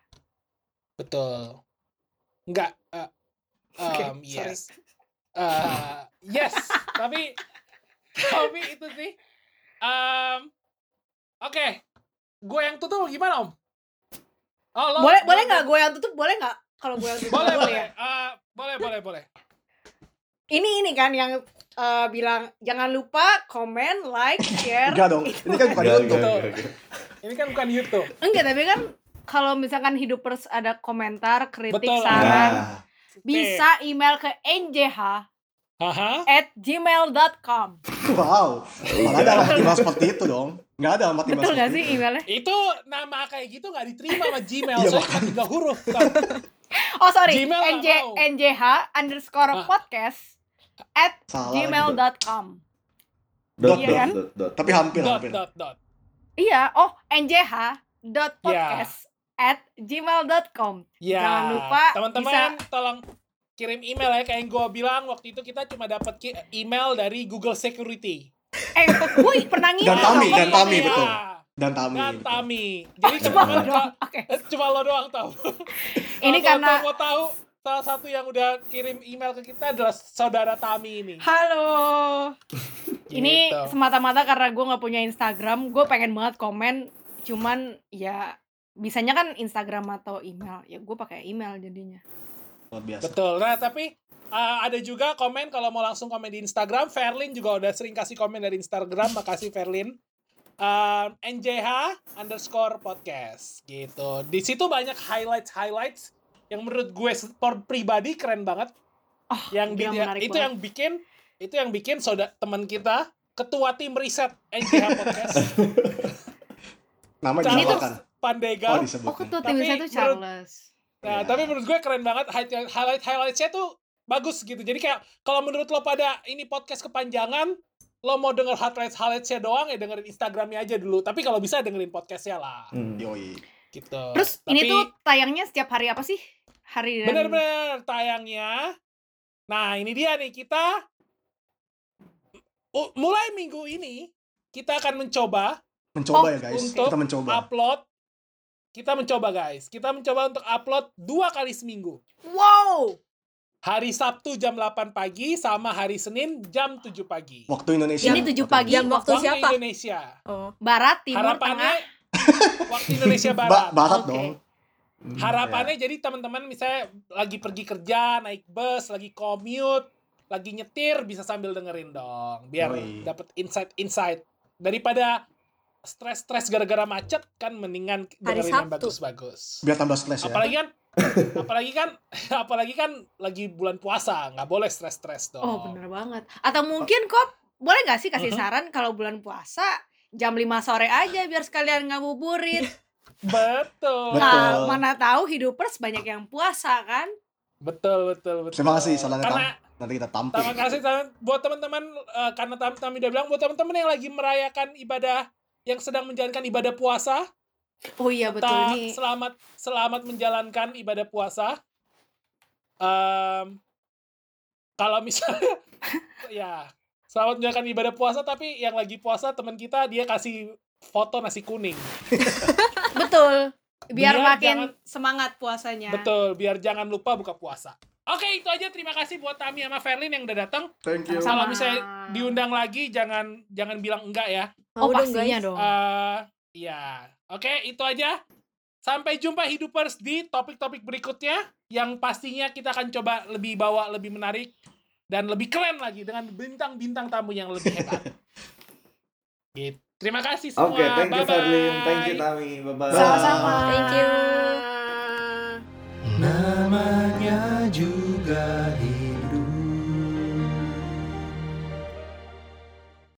C: Betul. Nggak uh, um,
F: sorry.
C: yes. Uh, yes tapi tapi itu sih. Um, oke. Gue yang tutup gimana om? Oh, lo-
F: boleh
C: lo-
F: boleh nggak gue yang tutup? Boleh nggak? Kalau gue yang tutup
C: boleh boleh
F: ya?
C: Uh, boleh boleh boleh.
F: Ini ini kan yang eh, bilang jangan lupa komen like share.
E: Enggak dong, ini kan bukan YouTube.
D: enggak, enggak, enggak.
C: ini kan bukan YouTube.
F: enggak. Tapi kan kalau misalkan hidupers ada komentar kritik
C: Betul.
F: saran
D: Nah,
F: bisa email ke njh
C: Haha.
F: at gmail.com
E: Wow, mana ada alamat email seperti itu dong? Enggak ada alamat email
F: betul nggak
E: seperti
F: sih
E: itu.
F: emailnya
C: itu nama kayak gitu nggak diterima sama Gmail
E: Iya,
C: soalnya tiga huruf
F: oh sorry
C: Gmail nggak
F: nj njh underscore
C: Ah.
F: podcast at
E: Salah.
F: gmail.com
D: dot,
F: Iya kan?
D: dot, dot.
E: Tapi hampir,
C: dot
E: hampir.
C: dot dot
F: iya oh njh dot podcast at gmail.com
C: Ya,
F: Jangan lupa
C: teman-teman tolong kirim email ya kayak yang gue bilang waktu itu kita cuma dapat email dari Google Security.
F: eh gue pernah ngirim
E: Dan Tami, dan Tami,
C: Iya,
E: betul. Dan Tami.
C: Dan Tami. Jadi
F: cuma
C: teman-teman
F: lo doang
C: kalau-
F: oke
C: cuma lo doang tahu.
F: Ini karena-
C: mau tahu salah satu yang udah kirim email ke kita adalah saudara Tami ini.
F: halo ini
C: Gitu.
F: semata-mata karena gue nggak punya Instagram gue pengen banget komen cuman ya bisanya kan Instagram atau email ya gue pakai email jadinya
E: Luar biasa.
C: Betul. Nah, tapi uh, ada juga komen kalau mau langsung komen di Instagram. Ferlin juga udah sering kasih komen dari Instagram. Makasih Ferlin. Um, NJH underscore podcast gitu. Di situ banyak highlights highlights yang menurut gue sport pribadi keren banget.
F: oh
C: Yang di- itu
F: banget.
C: yang bikin itu yang bikin saudara teman kita ketua tim riset NJH podcast
E: Nama dinamakan.
C: Pandega.
E: Oh,
F: oh ketua tim tuh
C: menurut-
F: Charles
C: Nah,
E: Ya.
C: tapi menurut gue keren banget highlight highlight highlightsnya tuh bagus gitu. Jadi kayak kalau menurut lo pada ini podcast kepanjangan, lo mau denger highlights highlightsnya doang ya dengerin Instagramnya aja dulu. Tapi kalau bisa dengerin podcastnya lah,
D: Hmm.
E: Yoi.
C: gitu.
F: terus ini
C: Tapi
F: tuh tayangnya setiap hari apa sih hari dan
C: bener-bener tayangnya. Nah ini dia nih kita mulai minggu ini kita akan mencoba
E: Mencoba
F: Oh,
E: ya guys.
C: untuk
E: Kita mencoba.
C: upload. Kita mencoba guys, kita mencoba untuk upload dua kali seminggu.
F: wow
C: Hari Sabtu jam 8 pagi sama hari Senin jam 7 pagi.
E: Waktu Indonesia.
F: Ini 7 pagi.
B: Jam waktu
C: Waktu
B: siapa?
C: Indonesia.
B: Oh.
F: barat timur
C: Harapannya
F: tengah
C: waktu Indonesia
E: Ba-
C: Barat.
E: barat
F: Oke.
E: dong.
D: Hmm,
C: Harapannya jadi teman-teman misalnya lagi pergi kerja, naik bus, lagi commute, lagi nyetir bisa sambil dengerin dong, biar dapat insight-insight daripada stres-stres gara-gara macet kan mendingan
B: Hari
C: dengerin yang
B: Sabtu.
C: bagus-bagus.
E: Biar tambah stres ya.
C: Apalagi kan apalagi kan apalagi kan lagi bulan puasa, nggak boleh stres-stres dong.
F: oh bener banget atau mungkin kok boleh nggak sih kasih
C: Mhm.
F: saran kalau bulan puasa jam 5 sore aja biar sekalian ngabuburit
C: Betul.
E: Betul.
F: Nah, mana tahu hidupers banyak yang puasa kan
C: Betul, betul, betul.
E: Terima kasih sarannya
C: Karena
E: Nanti kita tampil.
C: terima kasih teman- buat teman-teman eh, karena Tam Tami udah bilang buat teman-teman yang lagi merayakan ibadah yang sedang menjalankan ibadah puasa,
F: oh iya betul nih
C: selamat selamat menjalankan ibadah puasa. Em, kalau misalnya ya selamat menjalankan ibadah puasa tapi yang lagi puasa teman kita dia kasih foto nasi kuning.
F: betul biar,
C: Biar
F: makin
C: jangan-
F: semangat puasanya
C: Betul, biar jangan lupa buka puasa. Oke, itu aja. Terima kasih buat Tami sama Ferlin yang udah datang.
E: Thank you.
F: Sama.
C: Kalau misalnya diundang lagi, jangan jangan bilang enggak ya.
F: oh
B: Mau dong,
F: pastinya
B: guys.
F: dong
C: eh ya, oke itu aja. Sampai jumpa hidupers di topik-topik berikutnya yang pastinya kita akan coba lebih bawa lebih menarik dan lebih keren lagi dengan bintang-bintang tamu yang lebih hebat. gitu. Terima kasih semua.
D: Oke, thank you. Fadlin, thank you Tami, bye bye.
F: Sama-sama.
B: Thank you.